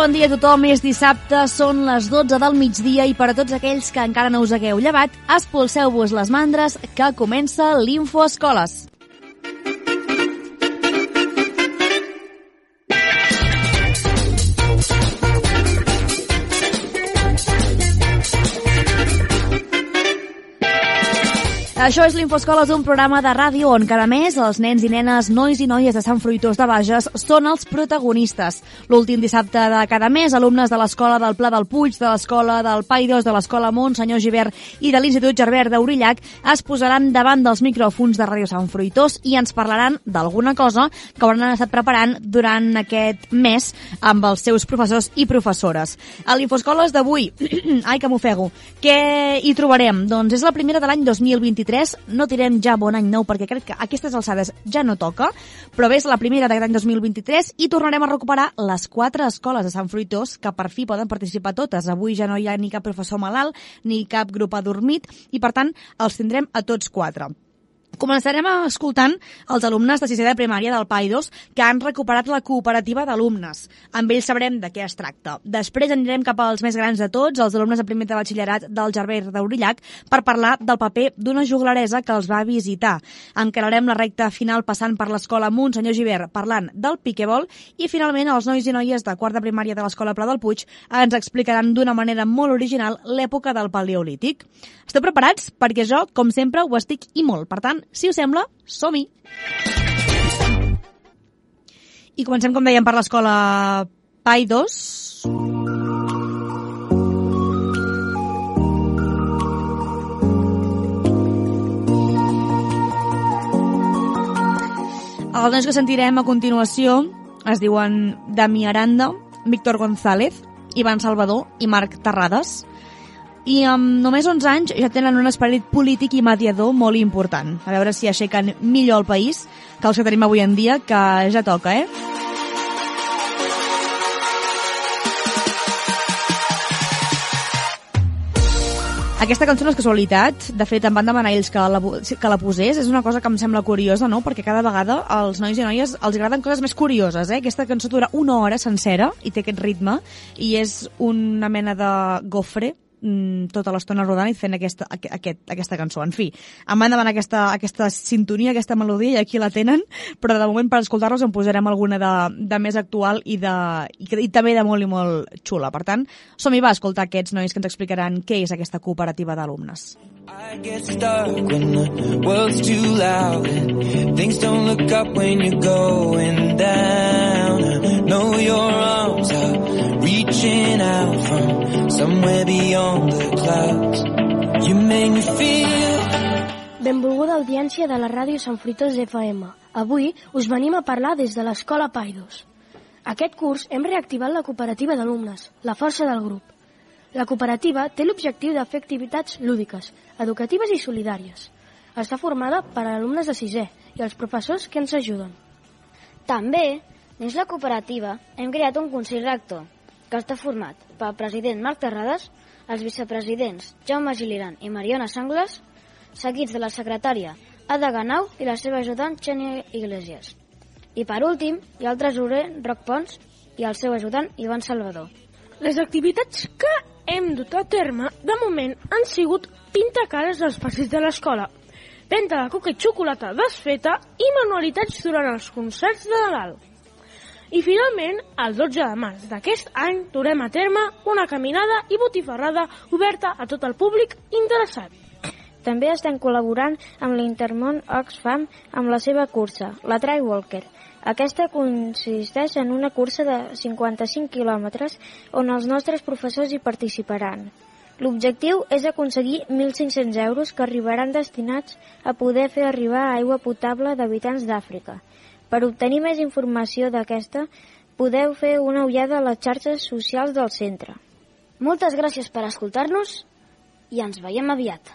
bon dia a tothom, és dissabte, són les 12 del migdia i per a tots aquells que encara no us hagueu llevat, expulseu-vos les mandres que comença l'Info Això és l'Infoscoles, un programa de ràdio on cada mes els nens i nenes, nois i noies de Sant Fruitós de Bages són els protagonistes. L'últim dissabte de cada mes, alumnes de l'Escola del Pla del Puig, de l'Escola del Paidós, de l'Escola Mont, Senyor Givert i de l'Institut Gerbert d'Aurillac es posaran davant dels micròfons de Ràdio Sant Fruitós i ens parlaran d'alguna cosa que hauran estat preparant durant aquest mes amb els seus professors i professores. A l'Infoscoles d'avui, ai que m'ofego, què hi trobarem? Doncs és la primera de l'any 2023 no tirem ja bon any nou perquè crec que aquestes alçades ja no toca, però bé, és la primera d'aquest any 2023 i tornarem a recuperar les quatre escoles de Sant Fruitós que per fi poden participar totes. Avui ja no hi ha ni cap professor malalt ni cap grup adormit i per tant els tindrem a tots quatre. Començarem escoltant els alumnes de sisè de primària del PAIDOS que han recuperat la cooperativa d'alumnes. Amb ells sabrem de què es tracta. Després anirem cap als més grans de tots, els alumnes de primer de batxillerat del Gerbert d'Aurillac, per parlar del paper d'una juglaresa que els va visitar. Encararem la recta final passant per l'escola Montsenyor Givert parlant del piquebol i finalment els nois i noies de quart de primària de l'escola Pla del Puig ens explicaran d'una manera molt original l'època del paleolític. Esteu preparats? Perquè jo, com sempre, ho estic i molt. Per tant, si us sembla, som-hi! I comencem, com dèiem, per l'escola PAI 2. Els nois que sentirem a continuació es diuen Dami Aranda, Víctor González, Ivan Salvador i Marc Terrades i amb només 11 anys ja tenen un esperit polític i mediador molt important. A veure si aixequen millor el país que els que tenim avui en dia, que ja toca, eh? Aquesta cançó no és casualitat, de fet em van demanar ells que la, que la posés, és una cosa que em sembla curiosa, no? perquè cada vegada als nois i noies els agraden coses més curioses. Eh? Aquesta cançó dura una hora sencera i té aquest ritme i és una mena de gofre mm, tota l'estona rodant i fent aquesta, aquest, aquesta cançó. En fi, em van demanar aquesta, aquesta sintonia, aquesta melodia, i aquí la tenen, però de moment per escoltar-los en posarem alguna de, de més actual i, de, i, i també de molt i molt xula. Per tant, som-hi va a escoltar aquests nois que ens explicaran què és aquesta cooperativa d'alumnes. I get stuck when the world's too loud and things don't look up when you're going down. Benvolguda audiència de la ràdio Sant Fruitós FM. Avui us venim a parlar des de l'Escola Paidos. Aquest curs hem reactivat la cooperativa d'alumnes, la força del grup. La cooperativa té l'objectiu de fer activitats lúdiques, educatives i solidàries. Està formada per alumnes de sisè i els professors que ens ajuden. També, dins la cooperativa, hem creat un Consell Rector, que està format pel president Marc Terrades, els vicepresidents Jaume Giliran i Mariona Sangles, seguits de la secretària Ada Ganau i la seva ajudant Xènia Iglesias. I per últim, hi ha el tresorer Roc Pons i el seu ajudant Ivan Salvador. Les activitats que hem dut a terme, de moment, han sigut pintar cares als passeig de l'escola, venda de coca i xocolata desfeta i manualitats durant els concerts de Nadal. I finalment, el 12 de març d'aquest any, durem a terme una caminada i botifarrada oberta a tot el públic interessat. També estem col·laborant amb l'Intermont Oxfam amb la seva cursa, la Try Walker, Aquesta consisteix en una cursa de 55 quilòmetres on els nostres professors hi participaran. L'objectiu és aconseguir 1.500 euros que arribaran destinats a poder fer arribar aigua potable d'habitants d'Àfrica. Per obtenir més informació d'aquesta, podeu fer una ullada a les xarxes socials del centre. Moltes gràcies per escoltar-nos i ens veiem aviat.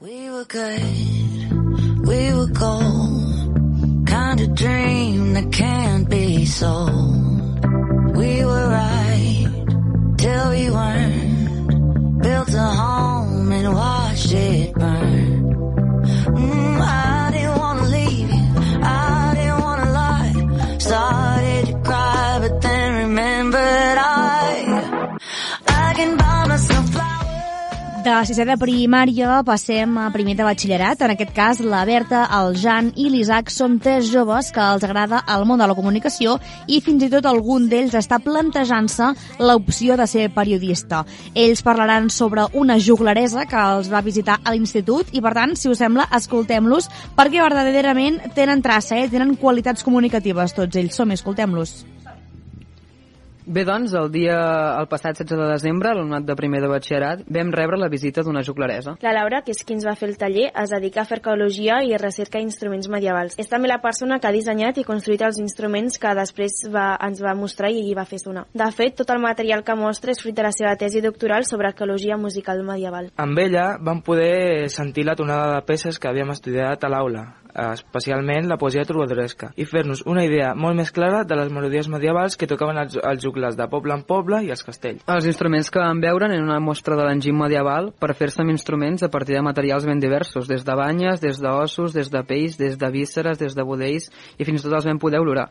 We were good, we were gold, kind of dream that can't be sold. We were right till we weren't, built a home and watched it burn. De sisè de primària passem a primer de batxillerat. En aquest cas, la Berta, el Jan i l'Isaac són tres joves que els agrada el món de la comunicació i fins i tot algun d'ells està plantejant-se l'opció de ser periodista. Ells parlaran sobre una juglaresa que els va visitar a l'institut i, per tant, si us sembla, escoltem-los perquè verdaderament tenen traça, eh? tenen qualitats comunicatives tots ells. Som, escoltem-los. Bé, doncs, el dia, el passat 16 de desembre, l'alumnat de primer de batxillerat, vam rebre la visita d'una juglaresa. La Laura, que és qui ens va fer el taller, es dedica a fer arqueologia i recerca d'instruments medievals. És també la persona que ha dissenyat i construït els instruments que després va, ens va mostrar i va fer sonar. De fet, tot el material que mostra és fruit de la seva tesi doctoral sobre arqueologia musical medieval. Amb ella vam poder sentir la tonada de peces que havíem estudiat a l'aula, especialment la poesia trobadoresca, i fer-nos una idea molt més clara de les melodies medievals que tocaven els, els juglars de poble en poble i els castells. Els instruments que vam veure en una mostra de l'enginy medieval per fer-se amb instruments a partir de materials ben diversos, des de banyes, des d'ossos, des de pells, des de vísceres, des de budells, i fins i tot els vam poder olorar.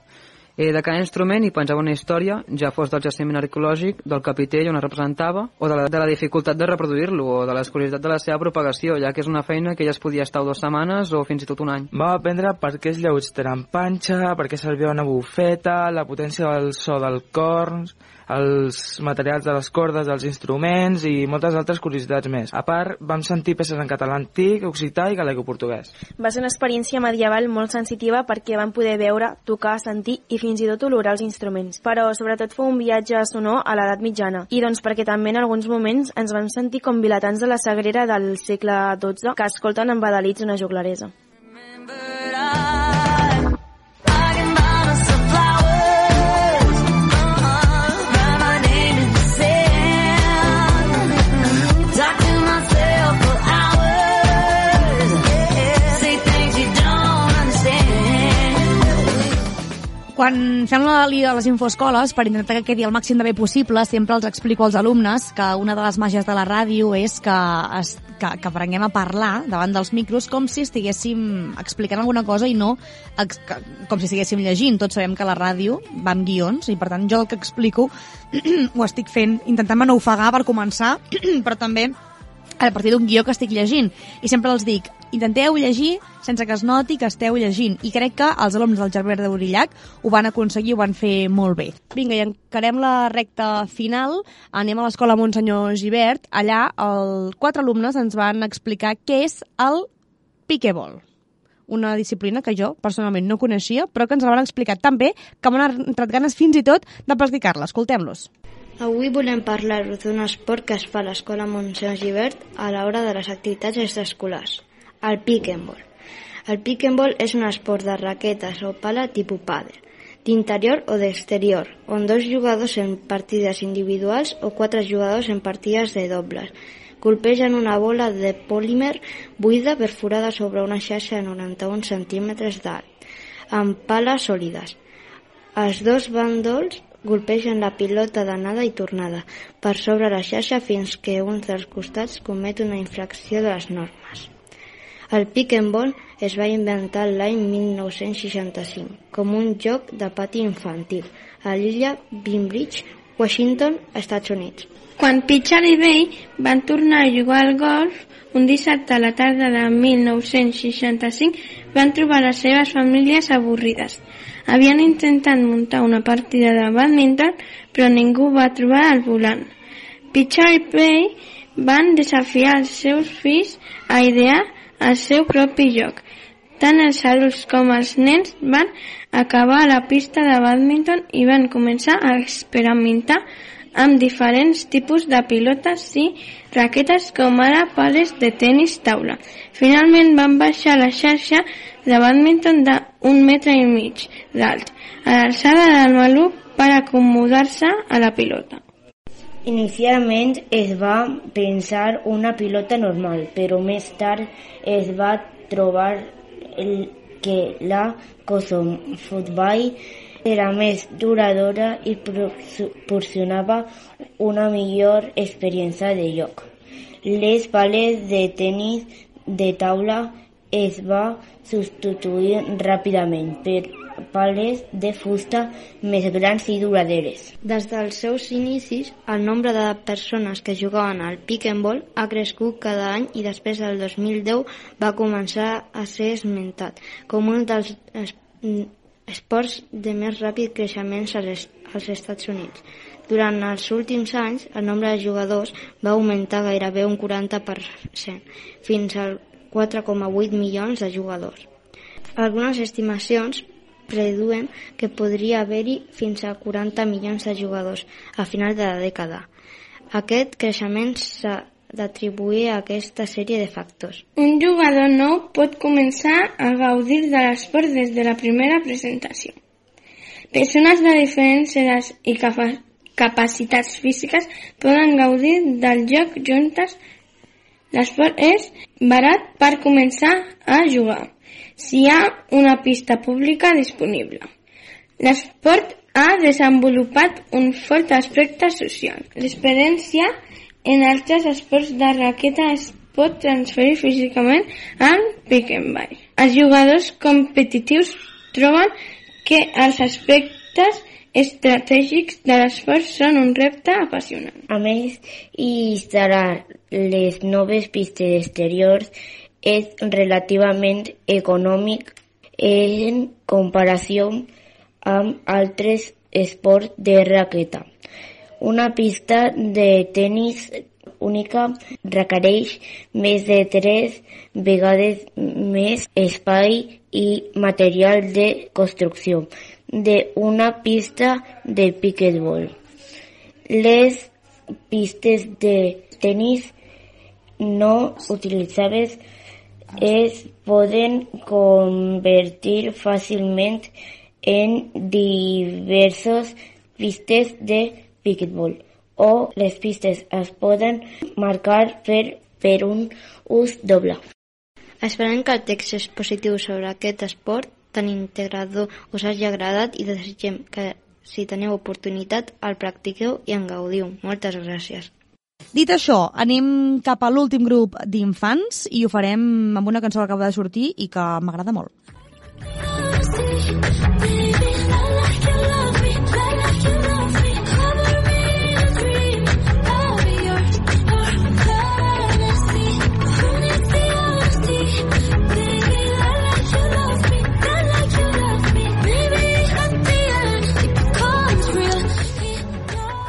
Eh, de cada instrument hi penjava una història, ja fos del jaciment arqueològic, del capitell on es representava, o de la, de la dificultat de reproduir-lo, o de la curiositat de la seva propagació, ja que és una feina que ja es podia estar dues setmanes o fins i tot un any. Vam aprendre per què els llaüts tenen panxa, per què servia una bufeta, la potència del so del corns, els materials de les cordes dels instruments i moltes altres curiositats més. A part, vam sentir peces en català antic, occità i galego-portuguès. Va ser una experiència medieval molt sensitiva perquè vam poder veure, tocar, sentir i fins i tot olorar els instruments. Però sobretot fou un viatge sonor a l'edat mitjana. I doncs perquè també en alguns moments ens vam sentir com vilatans de la Sagrera del segle XII que escolten embadalits una juglaresa. Remembered Quan fem la línia de les infoescoles, per intentar que quedi el màxim de bé possible, sempre els explico als alumnes que una de les màgies de la ràdio és que, es, que, que aprenguem a parlar davant dels micros com si estiguéssim explicant alguna cosa i no ex, com si estiguéssim llegint. Tots sabem que la ràdio va amb guions i, per tant, jo el que explico ho estic fent intentant-me no ofegar per començar, però també a partir d'un guió que estic llegint. I sempre els dic, intenteu llegir sense que es noti que esteu llegint. I crec que els alumnes del Gerber de Borillac ho van aconseguir, ho van fer molt bé. Vinga, i encarem la recta final. Anem a l'escola Montsenyor Givert. Allà, el, quatre alumnes ens van explicar què és el piquebol una disciplina que jo personalment no coneixia, però que ens la van explicar tan bé que m'han entrat ganes fins i tot de practicar-la. Escoltem-los. Avui volem parlar-vos d'un esport que es fa a l'escola Montseny Givert a l'hora de les activitats extraescolars, el pick-and-ball. El pick-and-ball és un esport de raquetes o pala tipus pàdel, d'interior o d'exterior, on dos jugadors en partides individuals o quatre jugadors en partides de dobles colpegen una bola de polímer buida perforada sobre una xarxa de 91 centímetres d'alt, amb pales sòlides. Els dos bàndols golpegen la pilota d'anada i tornada per sobre la xarxa fins que un dels costats comet una infracció de les normes. El pick and ball es va inventar l'any 1965 com un joc de pati infantil a l'illa Bainbridge, Washington, Estats Units. Quan Pitcher i Bay van tornar a jugar al golf, un dissabte a la tarda de 1965 van trobar les seves famílies avorrides. Havien intentat muntar una partida de badminton, però ningú va trobar el volant. Pitcher i Bay van desafiar els seus fills a idear el seu propi joc. Tant els adults com els nens van acabar a la pista de bàdminton i van començar a experimentar amb diferents tipus de pilotes i raquetes com ara pales de tennis taula. Finalment van baixar la xarxa de bàdminton d'un metre i mig d'alt, a l'alçada del maluc per acomodar-se a la pilota. Inicialment es va pensar una pilota normal, però més tard es va trobar el, que la Cosum Football era més duradora i proporcionava una millor experiència de joc. Les pales de tenis de taula es va substituir ràpidament per pales de fusta més grans i duraderes. Des dels seus inicis, el nombre de persones que jugaven al pick and ball ha crescut cada any i després del 2010 va començar a ser esmentat com un dels esports de més ràpid creixement als Estats Units. Durant els últims anys, el nombre de jugadors va augmentar gairebé un 40%, fins al 4,8 milions de jugadors. Algunes estimacions preduen que podria haver-hi fins a 40 milions de jugadors a final de la dècada. Aquest creixement s'ha d'atribuir a aquesta sèrie de factors. Un jugador nou pot començar a gaudir de l'esport des de la primera presentació. Persones de diferents edats i capacitats físiques poden gaudir del joc juntes. L'esport és barat per començar a jugar si hi ha una pista pública disponible. L'esport ha desenvolupat un fort aspecte social. L'experiència en altres esports de raqueta es pot transferir físicament al pick and ball. Els jugadors competitius troben que els aspectes estratègics de l'esport són un repte apassionant. A més, instal·lar les noves pistes exteriors és relativament econòmic en comparació amb altres esports de raqueta. Una pista de tennis única requereix més de tres vegades més espai i material de construcció d'una pista de piquetbol. Les pistes de tennis no utilitzades es poden convertir fàcilment en diversos pistes de piquetbol o les pistes es poden marcar per, per un ús doble. Esperem que el text expositiu sobre aquest esport tan integrador us hagi agradat i desitgem que, si teniu oportunitat, el practiqueu i en gaudiu. Moltes gràcies. Dit això, anem cap a l'últim grup d'infants i ho farem amb una cançó que acaba de sortir i que m'agrada molt.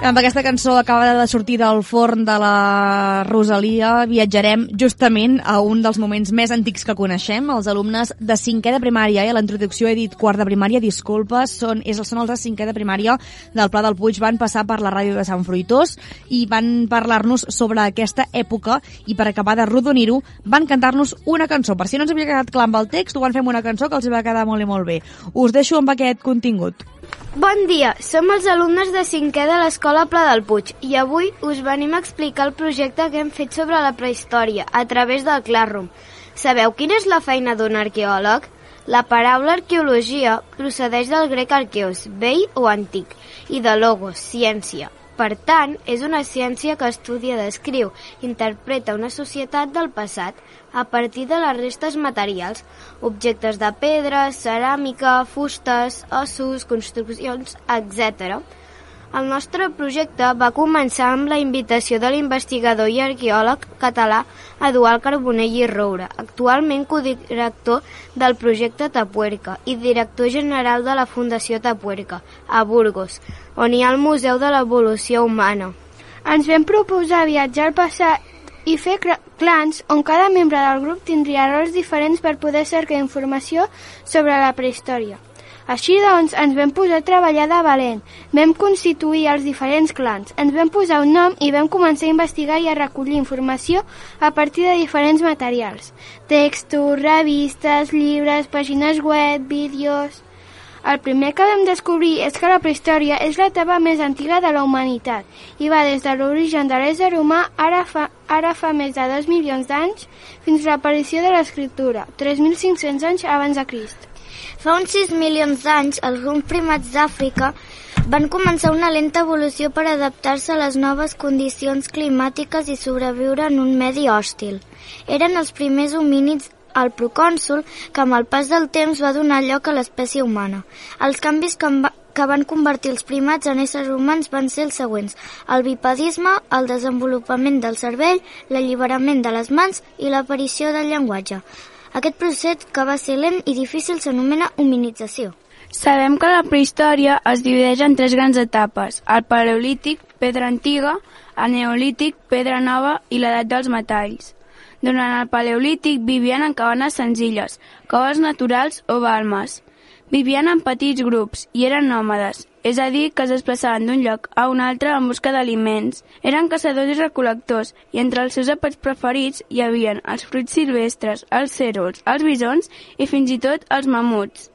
Amb aquesta cançó acaba de sortir del forn de la Rosalia, viatjarem justament a un dels moments més antics que coneixem. Els alumnes de cinquè de primària, eh? a la introducció he dit quart de primària, disculpes, són, és, són els de cinquè de primària del Pla del Puig, van passar per la ràdio de Sant Fruitós i van parlar-nos sobre aquesta època i per acabar de rodonir-ho van cantar-nos una cançó. Per si no ens havia quedat clar amb el text, ho van fer una cançó que els va quedar molt i molt bé. Us deixo amb aquest contingut. Bon dia, som els alumnes de cinquè de l'Escola Pla del Puig i avui us venim a explicar el projecte que hem fet sobre la prehistòria a través del Classroom. Sabeu quina és la feina d'un arqueòleg? La paraula arqueologia procedeix del grec arqueos, vell o antic, i de logos, ciència. Per tant, és una ciència que estudia, descriu, interpreta una societat del passat a partir de les restes materials, objectes de pedra, ceràmica, fustes, ossos, construccions, etc. El nostre projecte va començar amb la invitació de l'investigador i arqueòleg català Eduard Carbonell i Roure, actualment codirector del projecte Tapuerca i director general de la Fundació Tapuerca, a Burgos, on hi ha el Museu de l'Evolució Humana. Ens vam proposar viatjar al passat i fer clans on cada membre del grup tindria rols diferents per poder cercar informació sobre la prehistòria. Així doncs, ens vam posar a treballar de valent, vam constituir els diferents clans, ens vam posar un nom i vam començar a investigar i a recollir informació a partir de diferents materials. Textos, revistes, llibres, pàgines web, vídeos... El primer que vam descobrir és que la prehistòria és l'etapa més antiga de la humanitat i va des de l'origen de l'ésser humà ara fa, ara fa més de 2 milions d'anys fins a l'aparició de l'escriptura, 3.500 anys abans de Crist. Fa uns 6 milions d'anys, alguns primats d'Àfrica van començar una lenta evolució per adaptar-se a les noves condicions climàtiques i sobreviure en un medi hòstil. Eren els primers homínids al procònsul que amb el pas del temps va donar lloc a l'espècie humana. Els canvis que, va, que van convertir els primats en éssers humans van ser els següents. El bipedisme, el desenvolupament del cervell, l'alliberament de les mans i l'aparició del llenguatge. Aquest procés, que va ser lent i difícil, s'anomena hominització. Sabem que la prehistòria es divideix en tres grans etapes, el paleolític, pedra antiga, el neolític, pedra nova i l'edat dels metalls. Durant el paleolític vivien en cabanes senzilles, coves naturals o balmes. Vivien en petits grups i eren nòmades, és a dir, que es desplaçaven d'un lloc a un altre en busca d'aliments. Eren caçadors i recol·lectors i entre els seus àpats preferits hi havien els fruits silvestres, els cèrvols, els bisons i fins i tot els mamuts.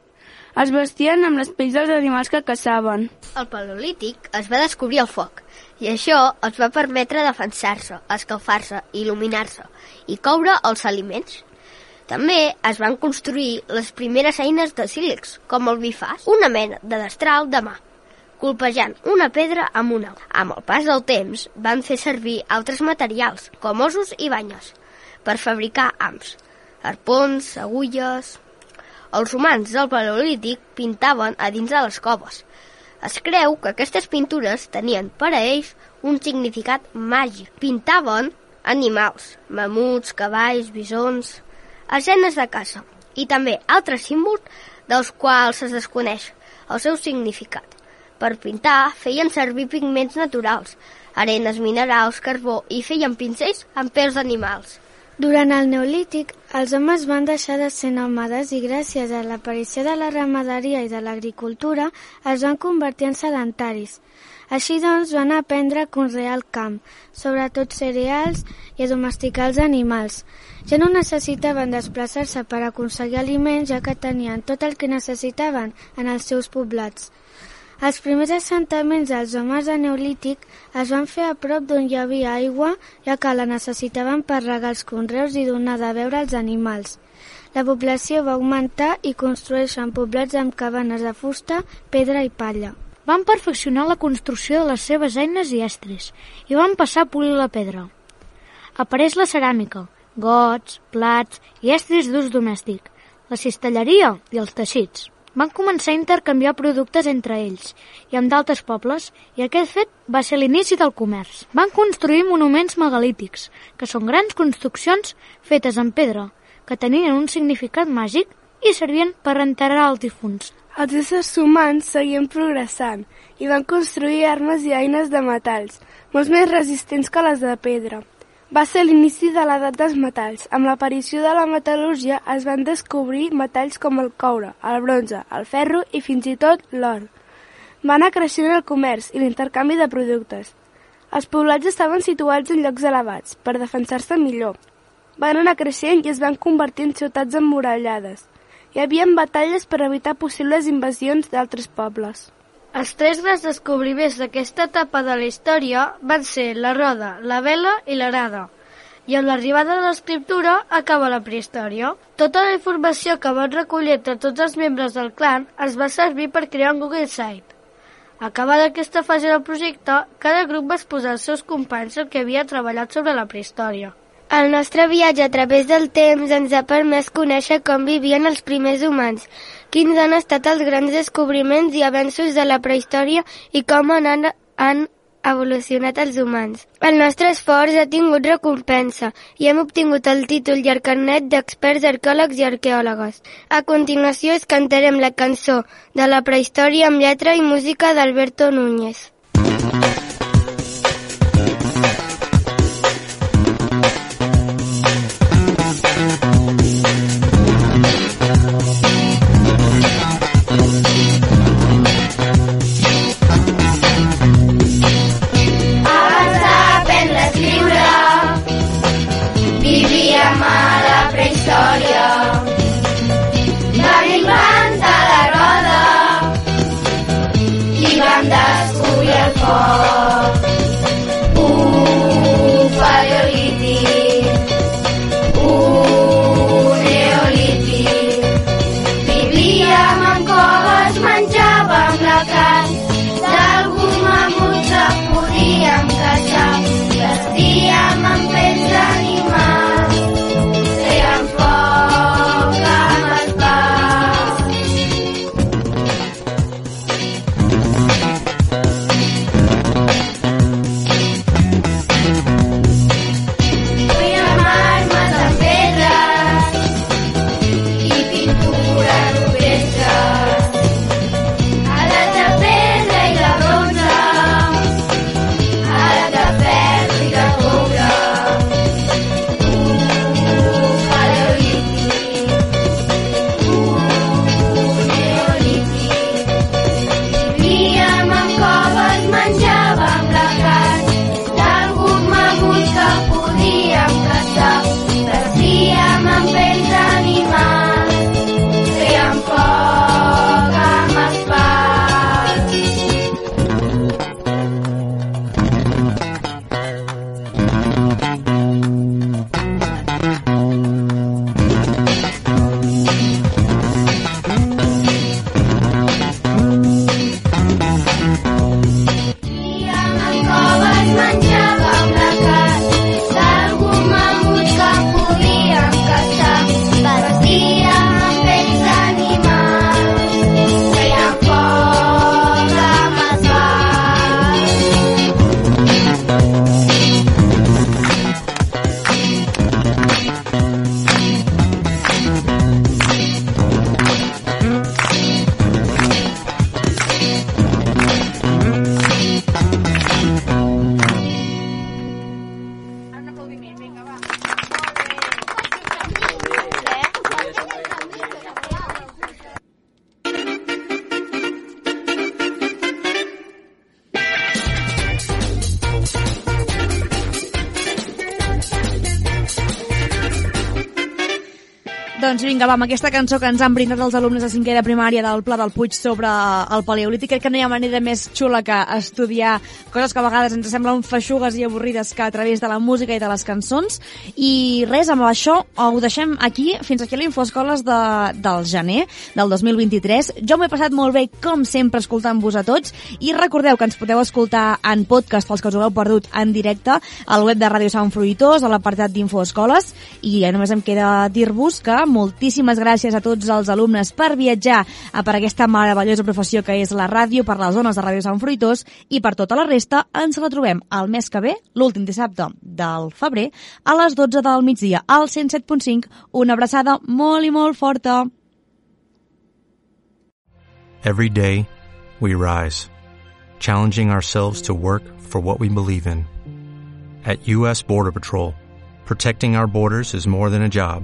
Es vestien amb les pells dels animals que caçaven. Al Paleolític es va descobrir el foc i això els va permetre defensar-se, escalfar-se, il·luminar-se i coure els aliments. També es van construir les primeres eines de sílex, com el bifàs, una mena de destral de mà, colpejant una pedra amb una. Amb el pas del temps van fer servir altres materials, com ossos i banyes, per fabricar ams, arpons, agulles... Els humans del Paleolític pintaven a dins de les coves. Es creu que aquestes pintures tenien per a ells un significat màgic. Pintaven animals, mamuts, cavalls, bisons, escenes de caça i també altres símbols dels quals es desconeix el seu significat. Per pintar feien servir pigments naturals, arenes, minerals, carbó i feien pincells amb pèls d'animals. Durant el Neolític, els homes van deixar de ser nòmades i gràcies a l'aparició de la ramaderia i de l'agricultura es van convertir en sedentaris. Així doncs van aprendre a conrear el camp, sobretot cereals i a domesticar els animals. Ja no necessitaven desplaçar-se per aconseguir aliments ja que tenien tot el que necessitaven en els seus poblats. Els primers assentaments dels homes de Neolític es van fer a prop d'on hi havia aigua, ja que la necessitaven per regar els conreus i donar de beure als animals. La població va augmentar i construeixen poblats amb cabanes de fusta, pedra i palla. Van perfeccionar la construcció de les seves eines i estris i van passar a polir la pedra. Apareix la ceràmica, gots, plats i estris d'ús domèstic, la cistelleria i els teixits. Van començar a intercanviar productes entre ells i amb d'altres pobles, i aquest fet va ser l'inici del comerç. Van construir monuments megalítics, que són grans construccions fetes en pedra, que tenien un significat màgic i servien per enterrar els difunts. Els éssers humans seguien progressant i van construir armes i eines de metalls, molt més resistents que les de pedra. Va ser l'inici de l'edat dels metalls. Amb l'aparició de la metal·lúrgia es van descobrir metalls com el coure, el bronze, el ferro i fins i tot l'or. Va anar creixent el comerç i l'intercanvi de productes. Els poblats estaven situats en llocs elevats, per defensar-se millor. Van anar creixent i es van convertir en ciutats emmurallades. Hi havia batalles per evitar possibles invasions d'altres pobles. Els tres grans descobriments d'aquesta etapa de la història van ser la roda, la vela i l'arada. I amb l'arribada de l'escriptura acaba la prehistòria. Tota la informació que van recollir entre tots els membres del clan es va servir per crear un Google Site. Acabada aquesta fase del projecte, cada grup va exposar als seus companys el que havia treballat sobre la prehistòria. El nostre viatge a través del temps ens ha permès conèixer com vivien els primers humans, quins han estat els grans descobriments i avenços de la prehistòria i com han, han evolucionat els humans. El nostre esforç ha tingut recompensa i hem obtingut el títol i el carnet d'experts arqueòlegs i arqueòlogues. A continuació es cantarem la cançó de la prehistòria amb lletra i música d'Alberto Núñez. Doncs vinga, va, amb aquesta cançó que ens han brindat els alumnes de cinquè de primària del Pla del Puig sobre el paleolític, crec que no hi ha manera més xula que estudiar coses que a vegades ens semblen feixugues i avorrides que a través de la música i de les cançons. I res, amb això ho deixem aquí, fins aquí a l'Infoescoles de, del gener del 2023. Jo m'he passat molt bé, com sempre, escoltant-vos a tots, i recordeu que ens podeu escoltar en podcast pels que us ho heu perdut en directe al web de Ràdio Sant Fruitós, a l'apartat d'Infoescoles, i ja només em queda dir-vos que moltíssimes gràcies a tots els alumnes per viatjar per aquesta meravellosa professió que és la ràdio per les zones de Ràdio Sant Fruitós i per tota la resta ens la trobem el mes que ve, l'últim dissabte del febrer, a les 12 del migdia al 107.5. Una abraçada molt i molt forta. Every day, we rise, challenging ourselves to work for what we believe in. At U.S. Border Patrol, protecting our borders is more than a job,